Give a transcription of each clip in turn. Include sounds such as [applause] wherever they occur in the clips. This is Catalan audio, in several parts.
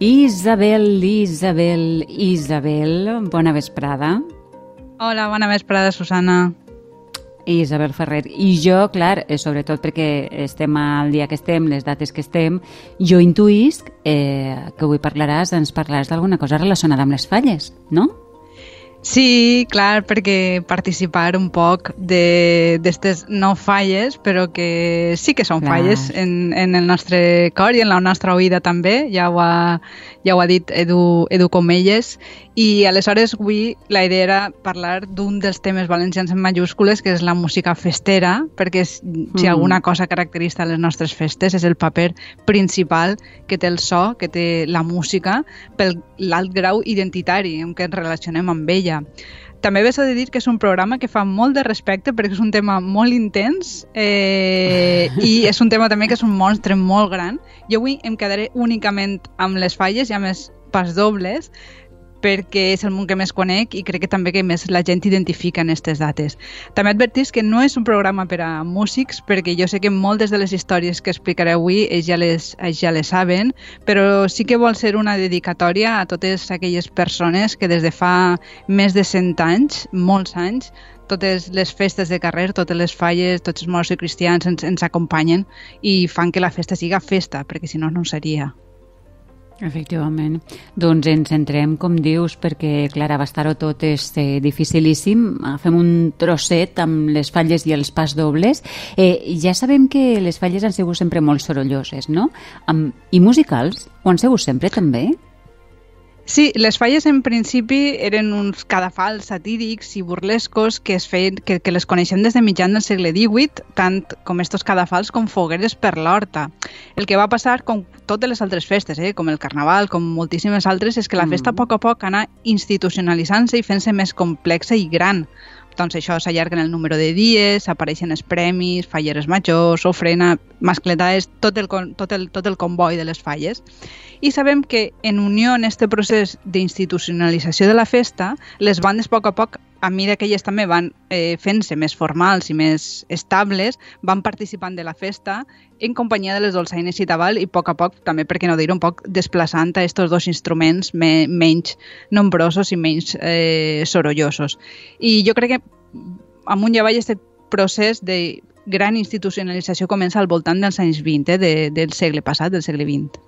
Isabel, Isabel, Isabel, bona vesprada. Hola, bona vesprada, Susana. Isabel Ferrer. I jo, clar, eh, sobretot perquè estem al dia que estem, les dates que estem, jo intuïsc eh, que avui parlaràs, ens parlaràs d'alguna cosa relacionada amb les falles, no? Sí, clar, perquè participar un poc d'aquestes no falles, però que sí que són clar. falles en, en el nostre cor i en la nostra oïda també, ja ho ha, ja ho ha dit Edu, Edu Comelles, i aleshores avui la idea era parlar d'un dels temes valencians en majúscules, que és la música festera, perquè si mm. alguna cosa caracteritza les nostres festes és el paper principal que té el so, que té la música, pel l'alt grau identitari en què ens relacionem amb ella. També ves de dir que és un programa que fa molt de respecte perquè és un tema molt intens eh, i és un tema també que és un monstre molt gran. Jo avui em quedaré únicament amb les falles i els pas dobles perquè és el món que més conec i crec que també que més la gent identifica en aquestes dates. També advertís que no és un programa per a músics, perquè jo sé que moltes de les històries que explicaré avui ells ja les, ells ja les saben, però sí que vol ser una dedicatòria a totes aquelles persones que des de fa més de 100 anys, molts anys, totes les festes de carrer, totes les falles, tots els morts i cristians ens, ens acompanyen i fan que la festa siga festa, perquè si no, no seria. Efectivament. Doncs ens centrem, com dius, perquè, clar, abastar-ho tot és eh, dificilíssim. Fem un trosset amb les falles i els pas dobles. Eh, ja sabem que les falles han sigut sempre molt sorolloses, no? Amb, I musicals? Ho han sigut sempre, també? Sí, les falles en principi eren uns cadafals satírics i burlescos que, es feien, que, que les coneixem des de mitjan del segle XVIII, tant com estos cadafals com fogueres per l'horta. El que va passar com totes les altres festes, eh, com el carnaval, com moltíssimes altres, és que la festa mm. a poc a poc anà institucionalitzant-se i fent-se més complexa i gran doncs això s'allarga el número de dies, apareixen els premis, falleres majors, ofrena, mascletades, tot el, tot el, tot el comboi de les falles. I sabem que en unió en aquest procés d'institucionalització de la festa, les bandes a poc a poc a mesura que elles també van eh, fent-se més formals i més estables, van participant de la festa en companyia de les dolçaines i tabal i a poc a poc, també perquè no dir un poc desplaçant a aquests dos instruments me, menys nombrosos i menys eh, sorollosos. I jo crec que amunt i avall aquest procés de gran institucionalització comença al voltant dels anys 20, eh, de, del segle passat, del segle XX.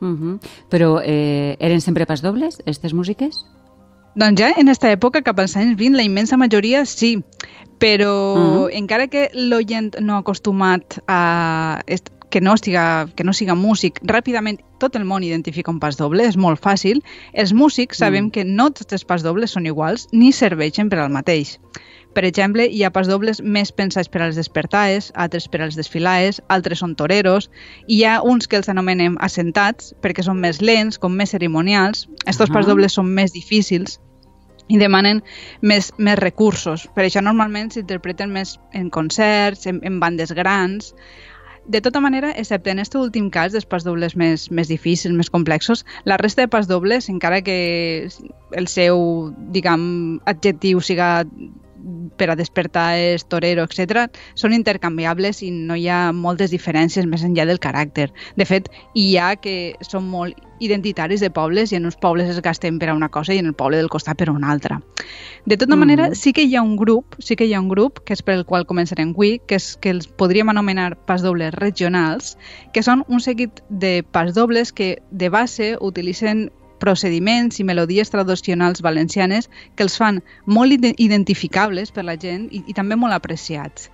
Uh -huh. Però eh, eren sempre pas dobles, aquestes músiques? Doncs ja en aquesta època, cap als anys 20, la immensa majoria sí, però uh -huh. encara que l'oient no acostumat a que no, estiga, que no siga músic, ràpidament tot el món identifica un pas doble, és molt fàcil. Els músics sabem mm. que no tots els pas dobles són iguals ni serveixen per al mateix. Per exemple, hi ha pas dobles més pensats per als despertaes, altres per als desfilaes, altres són toreros, i hi ha uns que els anomenem assentats, perquè són més lents, com més cerimonials. Estos uh -huh. pas dobles són més difícils, i demanen més, més recursos. Per això normalment s'interpreten més en concerts, en, en bandes grans. De tota manera, excepte en aquest últim cas, dels pas dobles més, més difícils, més complexos, la resta de pas dobles, encara que el seu, diguem, adjectiu siga per a despertar és torero, etc., són intercanviables i no hi ha moltes diferències més enllà del caràcter. De fet, hi ha que són molt identitaris de pobles i en uns pobles es gasten per a una cosa i en el poble del costat per a una altra. De tota mm. manera, sí que hi ha un grup, sí que hi ha un grup, que és per el qual començarem avui, que és que els podríem anomenar pas dobles regionals, que són un seguit de pas dobles que de base utilitzen procediments i melodies tradicionals valencianes que els fan molt identificables per la gent i, i també molt apreciats.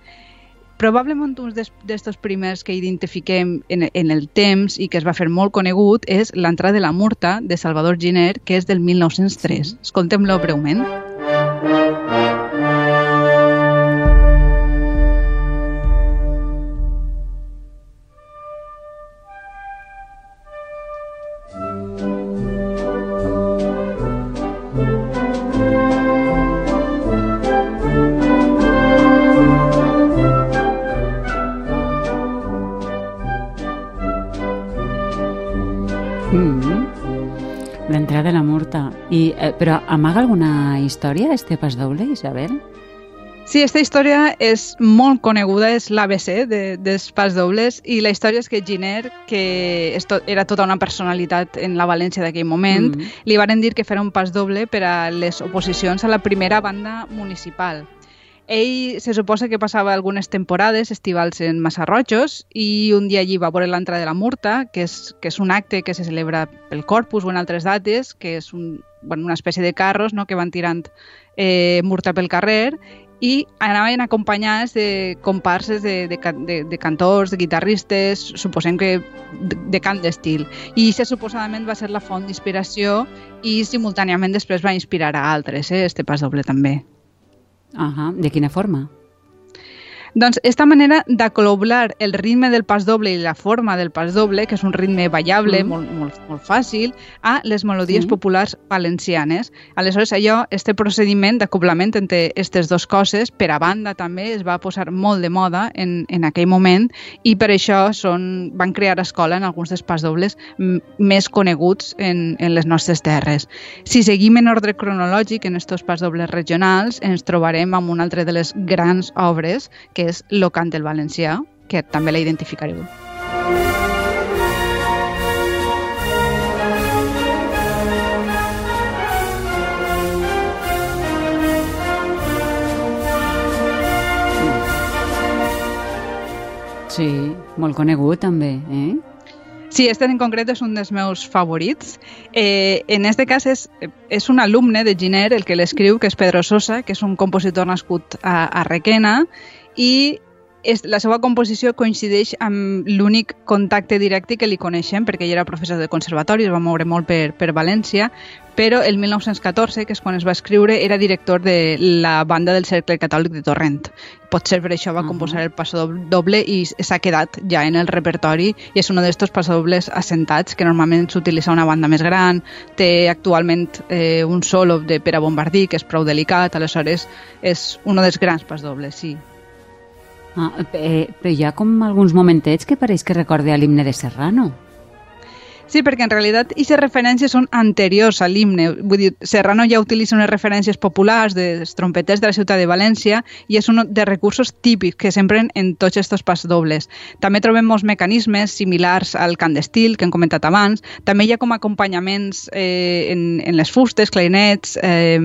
Probablement un d'aquests primers que identifiquem en, en el temps i que es va fer molt conegut és l'entrada de la Murta de Salvador Giner, que és del 1903. Escoltem-lo breument. I, eh, però amaga alguna història, este pas doble, Isabel? Sí, aquesta història és molt coneguda, és l'ABC de, dels pas dobles i la història és que Giner, que to, era tota una personalitat en la València d'aquell moment, mm. li varen dir que farà un pas doble per a les oposicions a la primera banda municipal. Ell se suposa que passava algunes temporades estivals en Massarrojos i un dia allí va veure l'entrada de la Murta, que és, que és un acte que se celebra pel Corpus o en altres dates, que és un, bueno, una espècie de carros no?, que van tirant eh, Murta pel carrer i anaven acompanyats de comparses de, de, de, de cantors, de guitarristes, suposem que de, de cant d'estil. I això suposadament va ser la font d'inspiració i simultàniament després va inspirar a altres, eh, este pas doble també. Uh -huh. De quina forma? Doncs esta manera d'acoblar el ritme del pas doble i la forma del pas doble, que és un ritme ballable, mm. molt, molt, molt fàcil, a les melodies sí. populars valencianes. Aleshores, allò, este procediment d'acoblament entre aquestes dues coses, per a banda també, es va posar molt de moda en, en aquell moment i per això són, van crear escola en alguns dels pas dobles més coneguts en, en les nostres terres. Si seguim en ordre cronològic en estos pas dobles regionals, ens trobarem amb una altra de les grans obres, que és Lo cant del valencià, que també la identificareu. Sí, molt conegut també, eh? Sí, este en concret és un dels meus favorits. Eh, en este cas és, és un alumne de Giner el que l'escriu, que és Pedro Sosa, que és un compositor nascut a, a Requena i és, la seva composició coincideix amb l'únic contacte directe que li coneixem, perquè ell era professor de conservatori, es va moure molt per, per València, però el 1914, que és quan es va escriure, era director de la banda del Cercle Catòlic de Torrent. Potser per això va composar el passo doble i s'ha quedat ja en el repertori i és un d'aquests passadobles assentats que normalment s'utilitza una banda més gran, té actualment eh, un solo de per a bombardí que és prou delicat, aleshores és un dels grans passadobles, sí. Ah, eh, però hi ha com alguns momentets que pareix que recorde a l'himne de Serrano. Sí, perquè en realitat aquestes referències són anteriors a l'himne. Vull dir, Serrano ja utilitza unes referències populars dels trompeters de la ciutat de València i és un de recursos típics que s'empren en tots aquests pas dobles. També trobem molts mecanismes similars al cant d'estil que hem comentat abans. També hi ha com acompanyaments eh, en, en les fustes, clarinets, eh,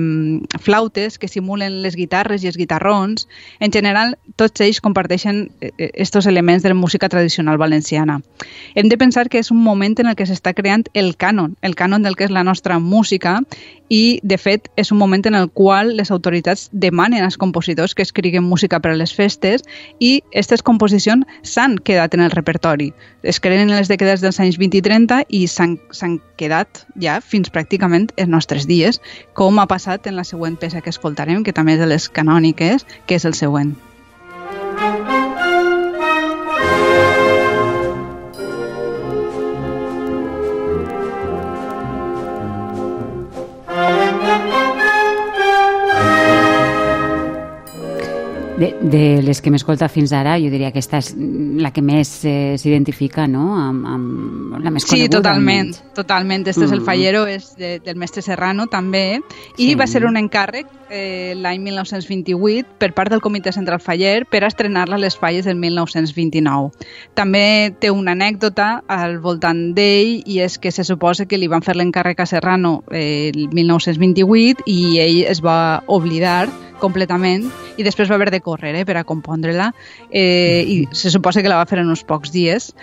flautes que simulen les guitarres i els guitarrons. En general, tots ells comparteixen aquests elements de la música tradicional valenciana. Hem de pensar que és un moment en el que s'està creant el cànon, el cànon del que és la nostra música i, de fet, és un moment en el qual les autoritats demanen als compositors que escriguen música per a les festes i aquestes composicions s'han quedat en el repertori. Es creen en les dècades dels anys 20 i 30 i s'han quedat ja fins pràcticament els nostres dies, com ha passat en la següent peça que escoltarem, que també és de les canòniques, que és el següent. De, les que m'escolta fins ara, jo diria que aquesta és la que més eh, s'identifica, no?, amb, amb la més coneguda. Sí, totalment, almenys. totalment. Este mm. és el mm. fallero, és de, del mestre Serrano, també, i sí. va ser un encàrrec eh, l'any 1928 per part del Comitè Central Faller per estrenar-la a les falles del 1929. També té una anècdota al voltant d'ell i és que se suposa que li van fer l'encàrrec a Serrano eh, el 1928 i ell es va oblidar completament i després va haver de córrer eh, per a compondre-la eh, i se suposa que la va fer en uns pocs dies.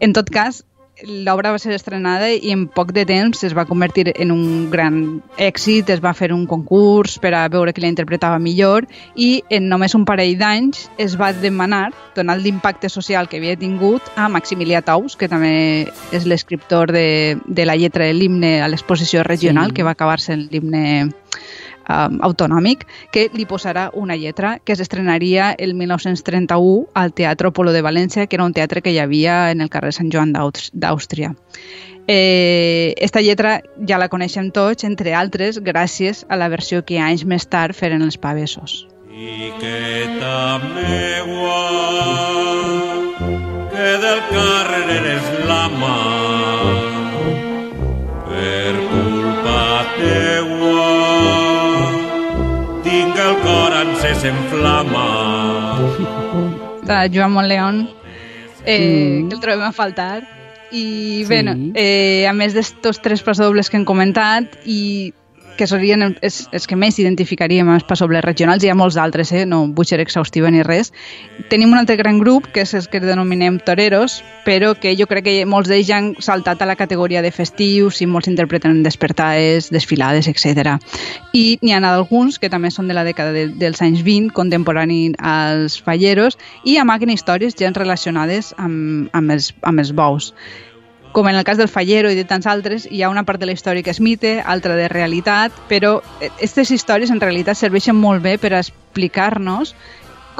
En tot cas, l'obra va ser estrenada i en poc de temps es va convertir en un gran èxit, es va fer un concurs per a veure qui la interpretava millor i en només un parell d'anys es va demanar, donant l'impacte social que havia tingut, a Maximilià Taus, que també és l'escriptor de, de la lletra de l'himne a l'exposició regional, sí. que va acabar-se l'himne um, autonòmic que li posarà una lletra que s'estrenaria el 1931 al Teatre Polo de València, que era un teatre que hi havia en el carrer Sant Joan d'Àustria. Eh, esta lletra ja la coneixem tots, entre altres, gràcies a la versió que anys més tard feren els pavessos. I que també que del carrer eres la mà per culpa teua s'enflama. De Joan Montleón, eh, mm. que el trobem a faltar. I bé, sí. eh, a més d'estos tres pasdobles que hem comentat, i que serien els, els que més identificaríem els passobles regionals, hi ha molts altres, eh? no vull ser exhaustiva ni res. Tenim un altre gran grup, que és el que denominem toreros, però que jo crec que molts d'ells ja han saltat a la categoria de festius i molts interpreten despertades, desfilades, etc. I n'hi ha alguns que també són de la dècada de, dels anys 20, contemporani als falleros, i amaguen històries gens relacionades amb, amb, els, amb els bous com en el cas del Fallero i de tants altres, hi ha una part de la història que és mite, altra de realitat, però aquestes històries en realitat serveixen molt bé per explicar-nos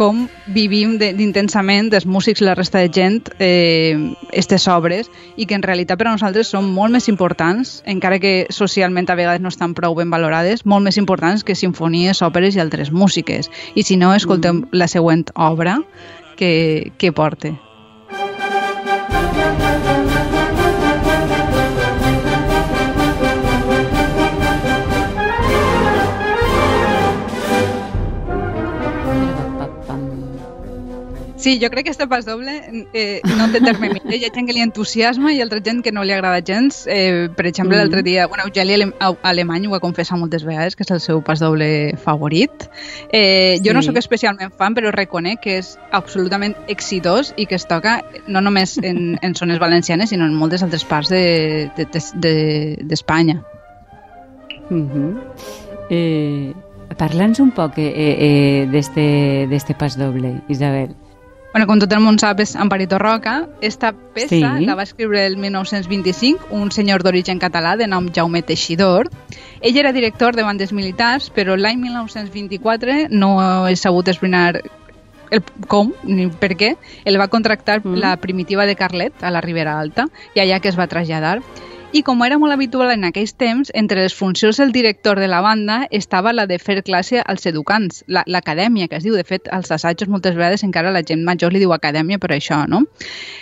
com vivim d'intensament dels músics i la resta de gent aquestes eh, obres i que en realitat per a nosaltres són molt més importants, encara que socialment a vegades no estan prou ben valorades, molt més importants que sinfonies, òperes i altres músiques. I si no, escoltem mm. la següent obra que, que porte. Sí, jo crec que este pas doble eh, no té terme mitjà. Hi ha gent que li entusiasma i altra gent que no li agrada gens. Eh, per exemple, mm. l'altre dia, bueno, Eugeli Alemany ho ha confessat moltes vegades, que és el seu pas doble favorit. Eh, sí. Jo no sóc especialment fan, però reconec que és absolutament exitós i que es toca no només en, en zones valencianes, sinó en moltes altres parts d'Espanya. De, de, de, mm -hmm. eh, Parla'ns un poc eh, eh, d'este pas doble, Isabel. Bueno, com tot el món sap, és Amparito Roca. Esta peça sí. la va escriure el 1925 un senyor d'origen català de nom Jaume Teixidor. Ell era director de bandes militars, però l'any 1924 no he sabut esbrinar el com ni per què, el va contractar mm. la primitiva de Carlet a la Ribera Alta i allà que es va traslladar i com era molt habitual en aquells temps, entre les funcions del director de la banda estava la de fer classe als educants, l'acadèmia, la, que es diu. De fet, als assajos moltes vegades encara la gent major li diu acadèmia per això, no?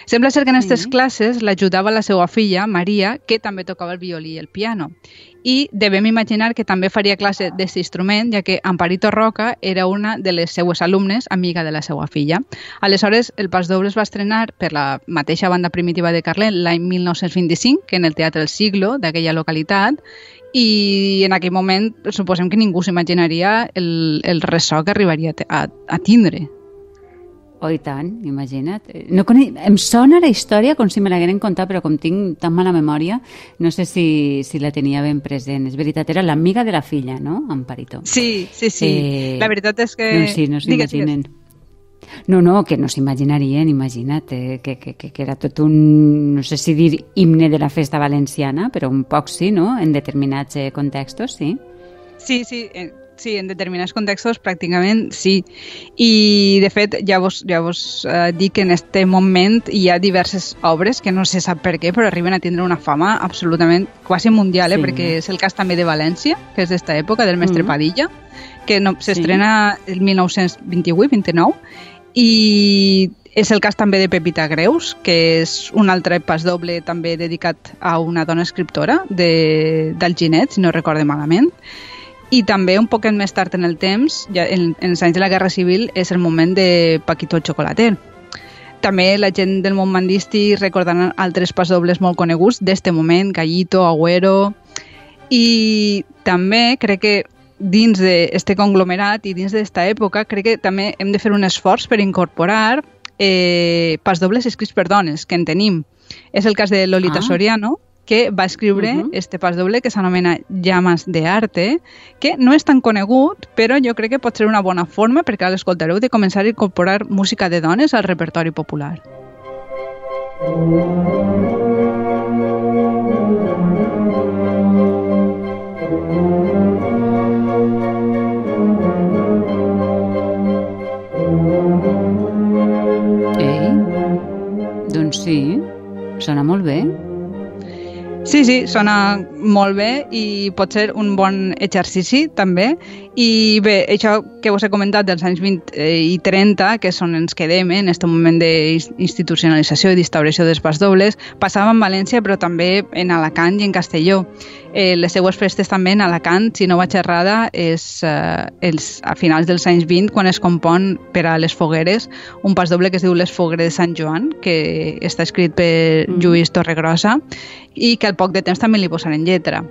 Sembla ser que en aquestes classes l'ajudava la seva filla, Maria, que també tocava el violí i el piano i devem imaginar que també faria classe d'aquest instrument, ja que Amparito Roca era una de les seues alumnes, amiga de la seva filla. Aleshores, el Pas Doble es va estrenar per la mateixa banda primitiva de Carlet l'any 1925, que en el Teatre El Siglo d'aquella localitat, i en aquell moment suposem que ningú s'imaginaria el, el ressò que arribaria a, a tindre Oh, i tant, imagina't. No conec... Em sona la història com si me l'hagueren contat, però com tinc tan mala memòria, no sé si, si la tenia ben present. És veritat, era l'amiga de la filla, no?, Amparito. Sí, sí, sí. Eh... La veritat és que... No, sí, no s'imaginen. No, no, que no s'imaginarien, imagina't, eh, que, que, que, que era tot un, no sé si dir himne de la festa valenciana, però un poc sí, no?, en determinats eh, contextos, sí. Sí, sí, eh, Sí, en determinats contextos pràcticament sí. I, de fet, ja vos, ja vos eh, dic que en este moment hi ha diverses obres que no se sap per què, però arriben a tindre una fama absolutament quasi mundial, eh? sí. perquè és el cas també de València, que és d'esta època, del mestre mm -hmm. Padilla, que no, s'estrena sí. el 1928-29, i és el cas també de Pepita Greus, que és un altre pas doble també dedicat a una dona escriptora de, d'Alginet, si no recorde malament, i també un poquet més tard en el temps, ja en, en els anys de la Guerra Civil, és el moment de Paquito el Xocolater. També la gent del món mandístic recordaran altres pasdobles molt coneguts d'este moment, Gallito, Agüero... I també crec que dins d'aquest conglomerat i dins d'esta època crec que també hem de fer un esforç per incorporar eh, pasdobles escrits per dones, que en tenim. És el cas de Lolita ah. Soriano, que va escriure uh -huh. este pas doble que s'anomena Llamas de Arte, que no és tan conegut, però jo crec que pot ser una bona forma perquè a l'escoltareu de començar a incorporar música de dones al repertori popular. Ei, doncs sí, sona molt bé. Sí, sí, sona molt bé i pot ser un bon exercici també. I bé, això que vos he comentat dels anys 20 eh, i 30, que són ens quedem eh, en aquest moment d'institucionalització i d'instauració d'espais dobles, passava en València però també en Alacant i en Castelló. Eh, les seues festes també en Alacant, si no vaig errada, és eh, els, a finals dels anys 20, quan es compon per a les fogueres un pas doble que es diu Les Fogueres de Sant Joan, que està escrit per mm. Lluís Torregrossa i que al poc de temps també li posaren lletra.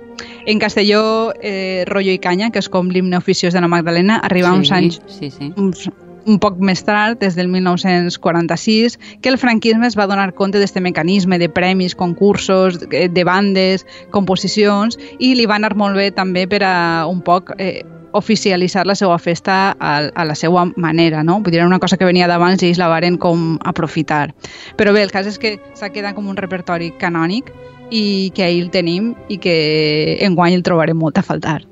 En castelló, eh, Rollo i Canya, que és com l'himne oficiós de la Magdalena, arriba sí, uns anys, sí, sí. Uns, un poc més tard, des del 1946, que el franquisme es va donar compte d'aquest mecanisme de premis, concursos, eh, de bandes, composicions, i li va anar molt bé també per a un poc eh, oficialitzar la seva festa a, a la seva manera, no? Vull dir, una cosa que venia d'abans i ells la varen com aprofitar. Però bé, el cas és que s'ha quedat com un repertori canònic i que ahir el tenim i que enguany el trobarem molt a faltar.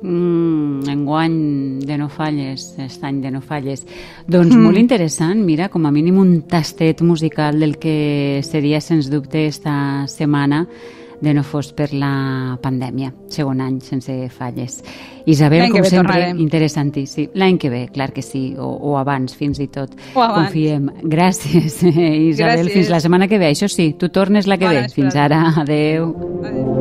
Mm, enguany de no falles, aquest any de no falles. Doncs mm. molt interessant, mira, com a mínim un tastet musical del que seria sens dubte esta setmana de no fos per la pandèmia. Segon any sense falles. Isabel, com sempre, tornarem. interessantíssim. L'any que ve, clar que sí, o, o abans, fins i tot. O abans. Confiem. Gràcies, [laughs] Isabel. Gràcies. Fins la setmana que ve. Això sí, tu tornes la que Bona ve. Fins ara. Adeu. Adeu.